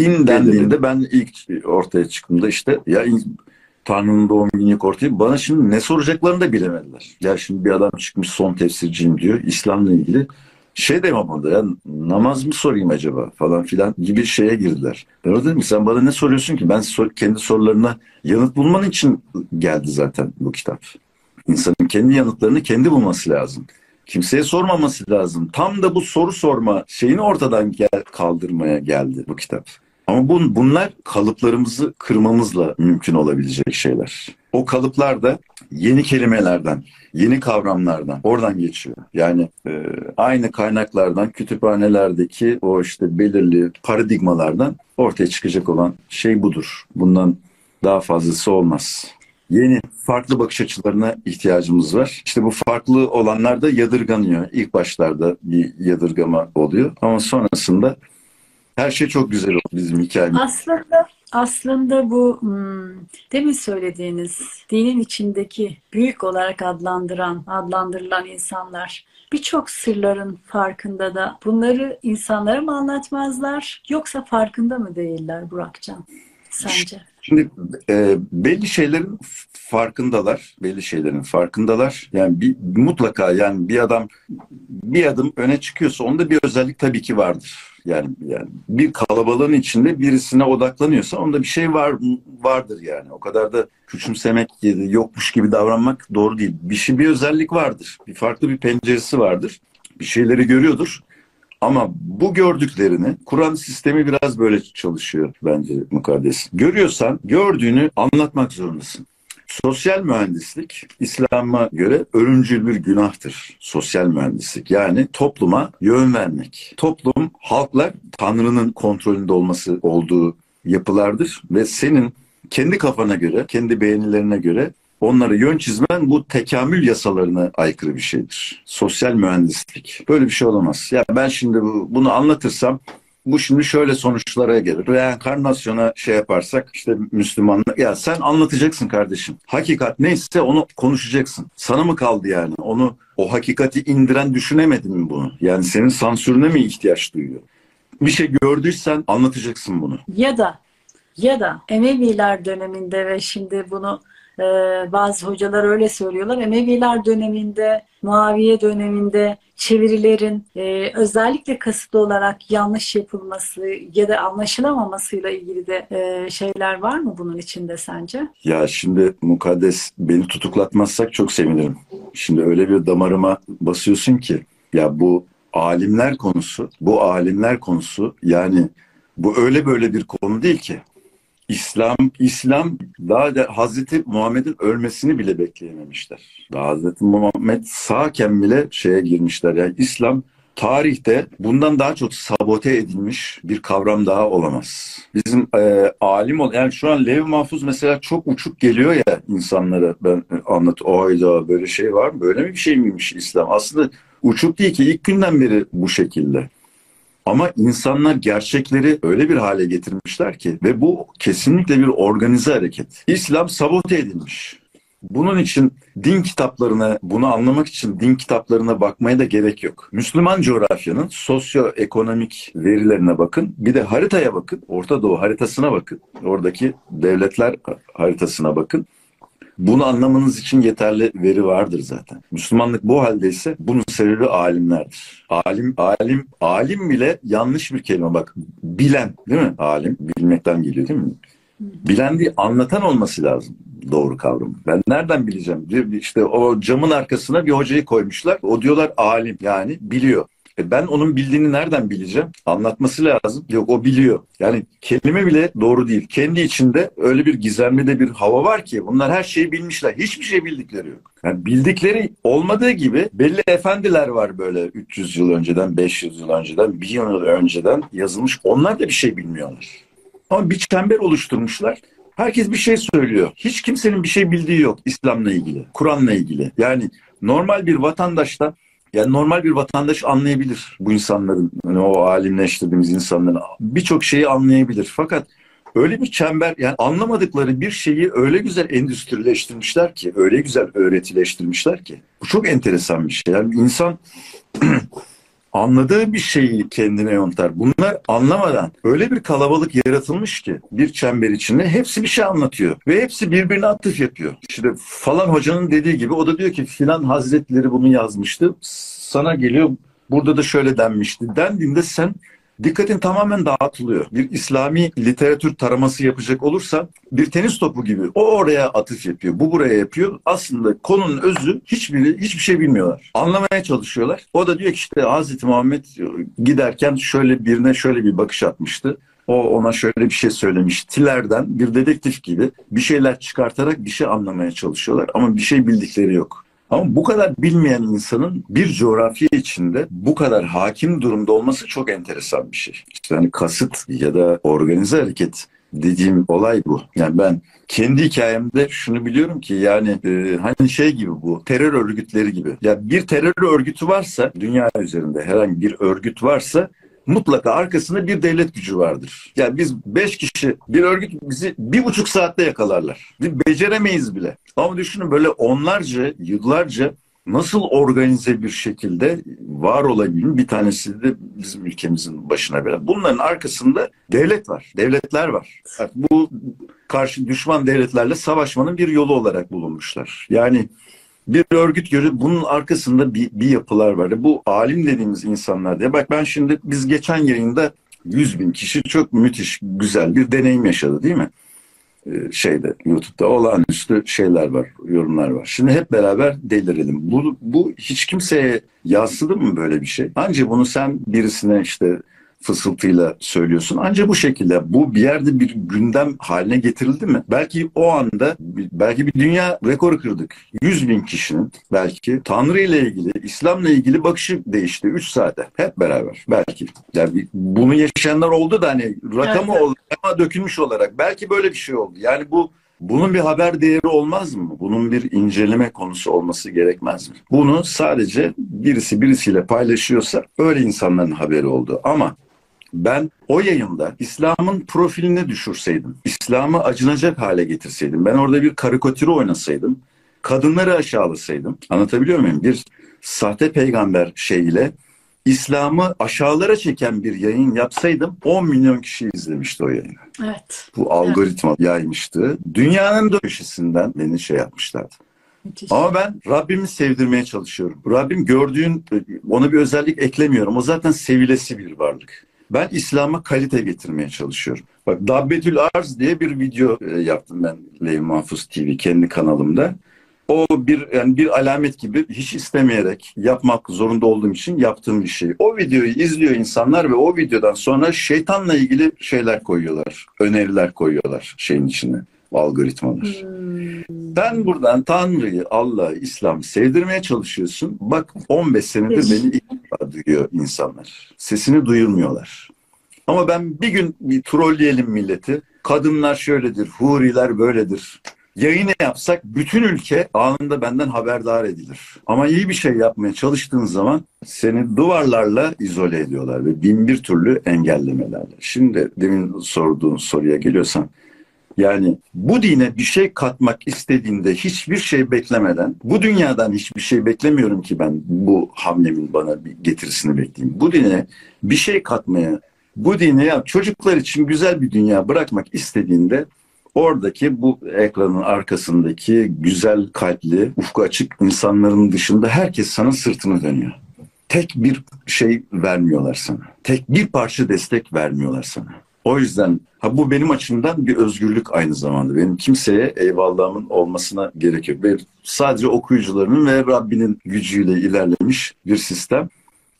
din dendiğinde ben ilk ortaya çıktığımda işte ya Tanrı'nın doğum günü ortaya bana şimdi ne soracaklarını da bilemediler. Ya şimdi bir adam çıkmış son tefsirciyim diyor İslam'la ilgili. Şey orada ya namaz mı sorayım acaba falan filan gibi şeye girdiler. Ben orada dedim ki sen bana ne soruyorsun ki? Ben sor, kendi sorularına yanıt bulman için geldi zaten bu kitap. İnsanın kendi yanıtlarını kendi bulması lazım. Kimseye sormaması lazım. Tam da bu soru sorma şeyini ortadan gel, kaldırmaya geldi bu kitap. Ama bun, bunlar kalıplarımızı kırmamızla mümkün olabilecek şeyler. O kalıplar da yeni kelimelerden, yeni kavramlardan oradan geçiyor. Yani e, aynı kaynaklardan, kütüphanelerdeki o işte belirli paradigmalardan ortaya çıkacak olan şey budur. Bundan daha fazlası olmaz. Yeni, farklı bakış açılarına ihtiyacımız var. İşte bu farklı olanlar da yadırganıyor. İlk başlarda bir yadırgama oluyor ama sonrasında her şey çok güzel oldu bizim hikayemiz. Aslında aslında bu hmm, demin söylediğiniz dinin içindeki büyük olarak adlandıran, adlandırılan insanlar birçok sırların farkında da bunları insanlara mı anlatmazlar yoksa farkında mı değiller Burakcan sence? Şimdi e, belli şeylerin farkındalar, belli şeylerin farkındalar. Yani bir, mutlaka yani bir adam bir adım öne çıkıyorsa onda bir özellik tabii ki vardır. Yani, yani bir kalabalığın içinde birisine odaklanıyorsa onda bir şey var vardır yani. O kadar da küçümsemek yokmuş gibi davranmak doğru değil. Bir şey bir özellik vardır. Bir farklı bir penceresi vardır. Bir şeyleri görüyordur. Ama bu gördüklerini Kur'an sistemi biraz böyle çalışıyor bence mukaddes. Görüyorsan gördüğünü anlatmak zorundasın. Sosyal mühendislik İslam'a göre ölümcül bir günahtır. Sosyal mühendislik yani topluma yön vermek. Toplum, halklar Tanrı'nın kontrolünde olması olduğu yapılardır ve senin kendi kafana göre, kendi beğenilerine göre onlara yön çizmen bu tekamül yasalarına aykırı bir şeydir. Sosyal mühendislik. Böyle bir şey olamaz. Ya ben şimdi bu, bunu anlatırsam bu şimdi şöyle sonuçlara gelir. Reenkarnasyona şey yaparsak işte Müslümanlık ya sen anlatacaksın kardeşim. Hakikat neyse onu konuşacaksın. Sana mı kaldı yani? Onu o hakikati indiren düşünemedin mi bunu? Yani senin sansürüne mi ihtiyaç duyuyor? Bir şey gördüysen anlatacaksın bunu. Ya da ya da Emeviler döneminde ve şimdi bunu ee, bazı hocalar öyle söylüyorlar. Emeviler döneminde, Muaviye döneminde çevirilerin e, özellikle kasıtlı olarak yanlış yapılması ya da anlaşılamamasıyla ilgili de e, şeyler var mı bunun içinde sence? Ya şimdi mukaddes beni tutuklatmazsak çok sevinirim. Şimdi öyle bir damarıma basıyorsun ki ya bu alimler konusu, bu alimler konusu yani bu öyle böyle bir konu değil ki. İslam İslam daha da Hazreti Muhammed'in ölmesini bile bekleyememişler. Daha Hazreti Muhammed sağken bile şeye girmişler. Yani İslam tarihte bundan daha çok sabote edilmiş bir kavram daha olamaz. Bizim e, alim ol yani şu an Lev Mahfuz mesela çok uçuk geliyor ya insanlara ben anlat oyda böyle şey var mı? Böyle mi bir şey miymiş İslam? Aslında uçuk değil ki ilk günden beri bu şekilde. Ama insanlar gerçekleri öyle bir hale getirmişler ki ve bu kesinlikle bir organize hareket. İslam sabote edilmiş. Bunun için din kitaplarına, bunu anlamak için din kitaplarına bakmaya da gerek yok. Müslüman coğrafyanın sosyoekonomik verilerine bakın. Bir de haritaya bakın. Orta Doğu haritasına bakın. Oradaki devletler haritasına bakın. Bunu anlamanız için yeterli veri vardır zaten. Müslümanlık bu haldeyse bunun sebebi alimlerdir. Alim, alim, alim bile yanlış bir kelime bak. Bilen değil mi? Alim bilmekten geliyor değil mi? Bilen değil, anlatan olması lazım doğru kavram. Ben nereden bileceğim? İşte o camın arkasına bir hocayı koymuşlar. O diyorlar alim yani biliyor. E ben onun bildiğini nereden bileceğim? Anlatması lazım. Yok o biliyor. Yani kelime bile doğru değil. Kendi içinde öyle bir gizemli bir hava var ki bunlar her şeyi bilmişler. Hiçbir şey bildikleri yok. Yani bildikleri olmadığı gibi belli efendiler var böyle 300 yıl önceden, 500 yıl önceden, 1 yıl önceden yazılmış. Onlar da bir şey bilmiyorlar. Ama bir çember oluşturmuşlar. Herkes bir şey söylüyor. Hiç kimsenin bir şey bildiği yok İslam'la ilgili, Kur'an'la ilgili. Yani normal bir vatandaşta yani normal bir vatandaş anlayabilir bu insanların, hani o alimleştirdiğimiz insanların birçok şeyi anlayabilir. Fakat öyle bir çember yani anlamadıkları bir şeyi öyle güzel endüstrileştirmişler ki, öyle güzel öğretileştirmişler ki. Bu çok enteresan bir şey. Yani insan anladığı bir şeyi kendine yontar. Bunlar anlamadan öyle bir kalabalık yaratılmış ki bir çember içinde hepsi bir şey anlatıyor ve hepsi birbirine atıf yapıyor. İşte falan hocanın dediği gibi o da diyor ki filan hazretleri bunu yazmıştı. Sana geliyor burada da şöyle denmişti. Dendiğinde sen dikkatin tamamen dağıtılıyor. Bir İslami literatür taraması yapacak olursa bir tenis topu gibi o oraya atıf yapıyor, bu buraya yapıyor. Aslında konunun özü hiçbiri hiçbir şey bilmiyorlar. Anlamaya çalışıyorlar. O da diyor ki işte Hazreti Muhammed giderken şöyle birine şöyle bir bakış atmıştı. O ona şöyle bir şey söylemiş. Tilerden bir dedektif gibi bir şeyler çıkartarak bir şey anlamaya çalışıyorlar. Ama bir şey bildikleri yok. Ama bu kadar bilmeyen insanın bir coğrafya içinde bu kadar hakim durumda olması çok enteresan bir şey. İşte hani kasıt ya da organize hareket dediğim olay bu. Yani ben kendi hikayemde şunu biliyorum ki yani e, hani şey gibi bu terör örgütleri gibi. Ya yani bir terör örgütü varsa dünya üzerinde herhangi bir örgüt varsa mutlaka arkasında bir devlet gücü vardır. Yani biz beş kişi bir örgüt bizi bir buçuk saatte yakalarlar. Biz beceremeyiz bile. Ama düşünün böyle onlarca, yıllarca nasıl organize bir şekilde var olabildiğini bir tanesi de bizim ülkemizin başına bela. Bunların arkasında devlet var, devletler var. bu karşı düşman devletlerle savaşmanın bir yolu olarak bulunmuşlar. Yani bir örgüt görüp bunun arkasında bir, bir yapılar var. Bu alim dediğimiz insanlar diye. Bak ben şimdi biz geçen yayında 100 bin kişi çok müthiş güzel bir deneyim yaşadı değil mi? Ee, şeyde YouTube'da olağanüstü şeyler var, yorumlar var. Şimdi hep beraber delirelim. Bu, bu hiç kimseye yansıdı mı böyle bir şey? Ancak bunu sen birisine işte fısıltıyla söylüyorsun. Ancak bu şekilde bu bir yerde bir gündem haline getirildi mi? Belki o anda belki bir dünya rekoru kırdık. 100 bin kişinin belki Tanrı ile ilgili, İslam'la ilgili bakışı değişti 3 saate. Hep beraber belki. Yani bunu yaşayanlar oldu da hani rakamı evet. oldu, dökülmüş olarak. Belki böyle bir şey oldu. Yani bu bunun bir haber değeri olmaz mı? Bunun bir inceleme konusu olması gerekmez mi? Bunu sadece birisi birisiyle paylaşıyorsa öyle insanların haberi oldu. Ama ben o yayında İslam'ın profilini düşürseydim, İslam'ı acınacak hale getirseydim, ben orada bir karikatürü oynasaydım, kadınları aşağılasaydım, anlatabiliyor muyum? Bir sahte peygamber şeyiyle İslam'ı aşağılara çeken bir yayın yapsaydım 10 milyon kişi izlemişti o yayını. Evet. Bu algoritma evet. yaymıştı. Dünyanın köşesinden beni şey yapmışlardı. Müthiş. Ama ben Rabbimi sevdirmeye çalışıyorum. Rabbim gördüğün ona bir özellik eklemiyorum. O zaten sevilesi bir varlık. Ben İslam'a kalite getirmeye çalışıyorum. Bak Dabbetül Arz diye bir video e, yaptım ben Levi Mahfuz TV kendi kanalımda. O bir yani bir alamet gibi hiç istemeyerek yapmak zorunda olduğum için yaptığım bir şey. O videoyu izliyor insanlar ve o videodan sonra şeytanla ilgili şeyler koyuyorlar. Öneriler koyuyorlar şeyin içine algoritmalar. Hmm. Sen buradan Tanrı'yı, Allah'ı, İslam'ı sevdirmeye çalışıyorsun. Bak 15 senedir beni ilk duyuyor insanlar. Sesini duyurmuyorlar. Ama ben bir gün bir trolleyelim milleti. Kadınlar şöyledir, huriler böyledir. Yayını yapsak bütün ülke anında benden haberdar edilir. Ama iyi bir şey yapmaya çalıştığın zaman seni duvarlarla izole ediyorlar ve bin bir türlü engellemelerle. Şimdi demin sorduğun soruya geliyorsan yani bu dine bir şey katmak istediğinde hiçbir şey beklemeden, bu dünyadan hiçbir şey beklemiyorum ki ben bu hamlemin bana bir getirisini bekleyeyim. Bu dine bir şey katmaya, bu dine ya çocuklar için güzel bir dünya bırakmak istediğinde oradaki bu ekranın arkasındaki güzel kalpli, ufku açık insanların dışında herkes sana sırtını dönüyor. Tek bir şey vermiyorlar sana. Tek bir parça destek vermiyorlar sana. O yüzden ha bu benim açımdan bir özgürlük aynı zamanda. Benim kimseye eyvallahımın olmasına gerek yok. Ben sadece okuyucularının ve Rabbinin gücüyle ilerlemiş bir sistem.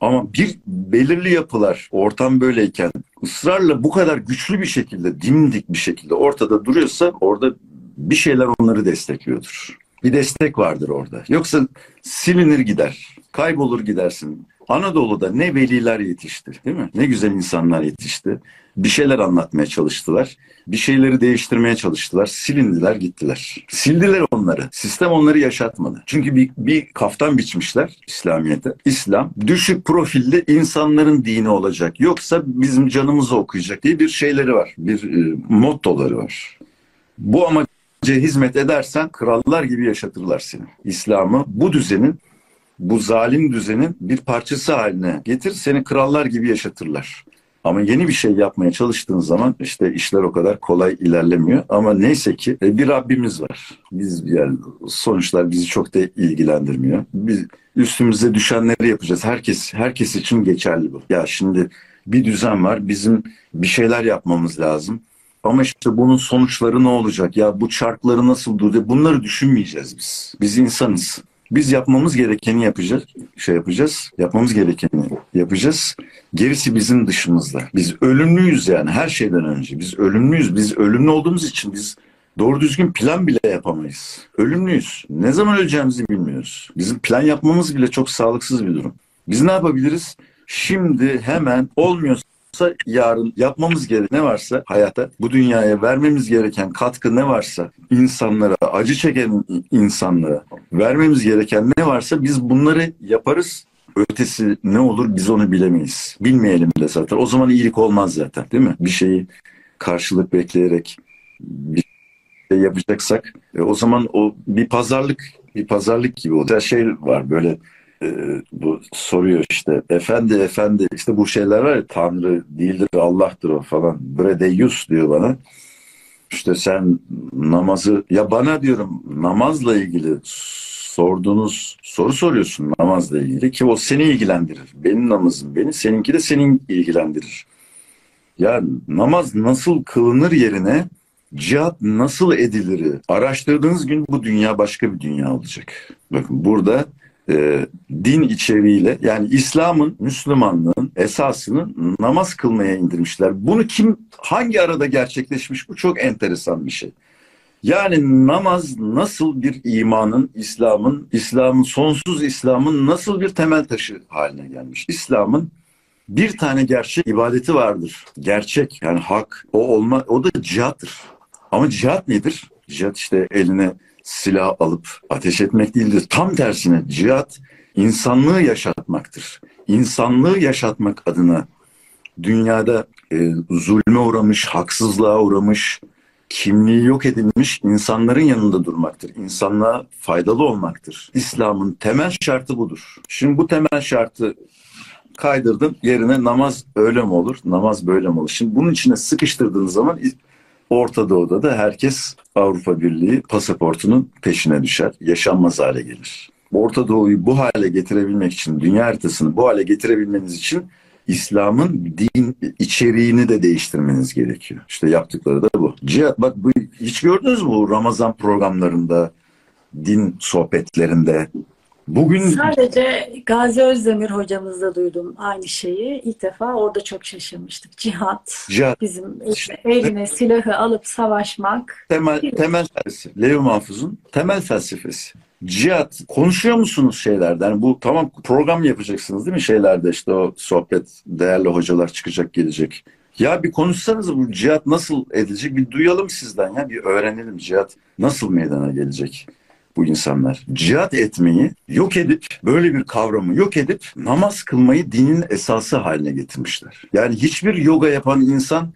Ama bir belirli yapılar ortam böyleyken ısrarla bu kadar güçlü bir şekilde, dimdik bir şekilde ortada duruyorsa orada bir şeyler onları destekliyordur. Bir destek vardır orada. Yoksa silinir gider, kaybolur gidersin. Anadolu'da ne veliler yetişti değil mi? Ne güzel insanlar yetişti. Bir şeyler anlatmaya çalıştılar. Bir şeyleri değiştirmeye çalıştılar. Silindiler gittiler. Sildiler onları. Sistem onları yaşatmadı. Çünkü bir, bir kaftan biçmişler İslamiyet'e. İslam düşük profilli insanların dini olacak. Yoksa bizim canımızı okuyacak diye bir şeyleri var. Bir e, mottoları var. Bu amaca hizmet edersen krallar gibi yaşatırlar seni. İslam'ı bu düzenin bu zalim düzenin bir parçası haline getir, seni krallar gibi yaşatırlar. Ama yeni bir şey yapmaya çalıştığın zaman işte işler o kadar kolay ilerlemiyor. Ama neyse ki e, bir Rabbimiz var. Biz yani sonuçlar bizi çok da ilgilendirmiyor. Biz üstümüze düşenleri yapacağız. Herkes herkes için geçerli bu. Ya şimdi bir düzen var. Bizim bir şeyler yapmamız lazım. Ama işte bunun sonuçları ne olacak? Ya bu çarkları nasıl duracak? Bunları düşünmeyeceğiz biz. Biz insanız. Biz yapmamız gerekeni yapacağız. Şey yapacağız. Yapmamız gerekeni yapacağız. Gerisi bizim dışımızda. Biz ölümlüyüz yani her şeyden önce. Biz ölümlüyüz. Biz ölümlü olduğumuz için biz doğru düzgün plan bile yapamayız. Ölümlüyüz. Ne zaman öleceğimizi bilmiyoruz. Bizim plan yapmamız bile çok sağlıksız bir durum. Biz ne yapabiliriz? Şimdi hemen olmuyorsa yarın yapmamız gereken ne varsa hayata, bu dünyaya vermemiz gereken katkı ne varsa insanlara, acı çeken insanlara vermemiz gereken ne varsa biz bunları yaparız. Ötesi ne olur biz onu bilemeyiz. Bilmeyelim de zaten. O zaman iyilik olmaz zaten değil mi? Bir şeyi karşılık bekleyerek bir şey yapacaksak e, o zaman o bir pazarlık bir pazarlık gibi oluyor. Şey var böyle bu soruyor işte efendi efendi işte bu şeyler var ya Tanrı değildir Allah'tır o falan. Bredeyus diyor bana. İşte sen namazı ya bana diyorum namazla ilgili sorduğunuz soru soruyorsun namazla ilgili ki o seni ilgilendirir. Benim namazım beni seninki de senin ilgilendirir. Ya namaz nasıl kılınır yerine cihat nasıl edilir araştırdığınız gün bu dünya başka bir dünya olacak. Bakın burada e, din içeriğiyle yani İslam'ın, Müslümanlığın esasını namaz kılmaya indirmişler. Bunu kim hangi arada gerçekleşmiş bu çok enteresan bir şey. Yani namaz nasıl bir imanın, İslam'ın, İslam'ın sonsuz İslam'ın nasıl bir temel taşı haline gelmiş. İslam'ın bir tane gerçek ibadeti vardır. Gerçek yani hak o olma o da cihattır. Ama cihat nedir? Cihat işte eline silah alıp ateş etmek değildir. Tam tersine cihat insanlığı yaşatmaktır. İnsanlığı yaşatmak adına dünyada e, zulme uğramış, haksızlığa uğramış, kimliği yok edilmiş insanların yanında durmaktır. İnsanlığa faydalı olmaktır. İslam'ın temel şartı budur. Şimdi bu temel şartı kaydırdın yerine namaz öyle mi olur, namaz böyle mi olur? Şimdi bunun içine sıkıştırdığın zaman Orta Doğu'da da herkes Avrupa Birliği pasaportunun peşine düşer. Yaşanmaz hale gelir. Orta Doğu'yu bu hale getirebilmek için, dünya haritasını bu hale getirebilmeniz için İslam'ın din içeriğini de değiştirmeniz gerekiyor. İşte yaptıkları da bu. Cihat bak bu hiç gördünüz mü Ramazan programlarında, din sohbetlerinde, Bugün sadece Gazi Özdemir hocamızda duydum aynı şeyi. İlk defa orada çok şaşırmıştık. Cihat, Cihat. bizim eline silahı alıp savaşmak. Temel temel felsefesi. Leo Mahfuz'un temel felsefesi. Cihat konuşuyor musunuz şeylerden? Yani bu tamam program yapacaksınız değil mi şeylerde işte o sohbet değerli hocalar çıkacak gelecek. Ya bir konuşsanız bu cihat nasıl edilecek bir duyalım sizden ya bir öğrenelim cihat nasıl meydana gelecek bu insanlar. Cihat etmeyi yok edip böyle bir kavramı yok edip namaz kılmayı dinin esası haline getirmişler. Yani hiçbir yoga yapan insan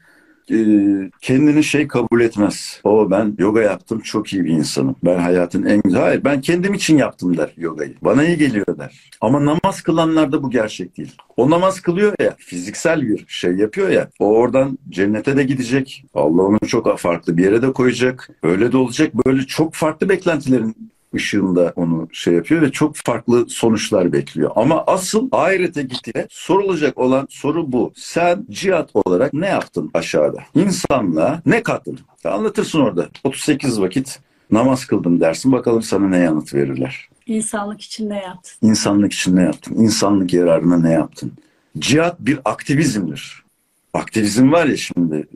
kendini şey kabul etmez. O ben yoga yaptım çok iyi bir insanım. Ben hayatın en güzel. Hayır ben kendim için yaptım der yogayı. Bana iyi geliyor der. Ama namaz kılanlarda bu gerçek değil. O namaz kılıyor ya fiziksel bir şey yapıyor ya. O oradan cennete de gidecek. Allah onu çok farklı bir yere de koyacak. Öyle de olacak. Böyle çok farklı beklentilerin ışığında onu şey yapıyor ve çok farklı sonuçlar bekliyor. Ama asıl ahirete gittiğinde sorulacak olan soru bu. Sen cihat olarak ne yaptın aşağıda? İnsanlığa ne kattın? Anlatırsın orada. 38 vakit namaz kıldım dersin. Bakalım sana ne yanıt verirler. İnsanlık için ne yaptın? İnsanlık için ne yaptın? İnsanlık yararına ne yaptın? Cihat bir aktivizmdir. Aktivizm var ya şimdi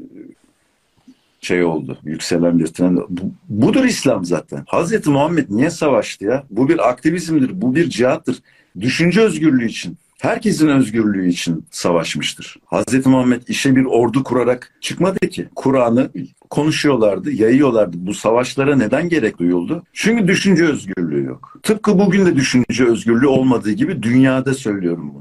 şey oldu. Yükselen bir trend. Bu, budur İslam zaten. Hazreti Muhammed niye savaştı ya? Bu bir aktivizmdir. Bu bir cihattır. Düşünce özgürlüğü için. Herkesin özgürlüğü için savaşmıştır. Hazreti Muhammed işe bir ordu kurarak çıkmadı ki. Kur'an'ı konuşuyorlardı, yayıyorlardı. Bu savaşlara neden gerek duyuldu? Çünkü düşünce özgürlüğü yok. Tıpkı bugün de düşünce özgürlüğü olmadığı gibi dünyada söylüyorum bunu.